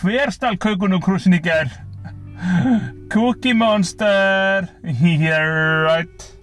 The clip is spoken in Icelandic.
hver stál kökunukrúsin í ger? Cookie Monster, yeah right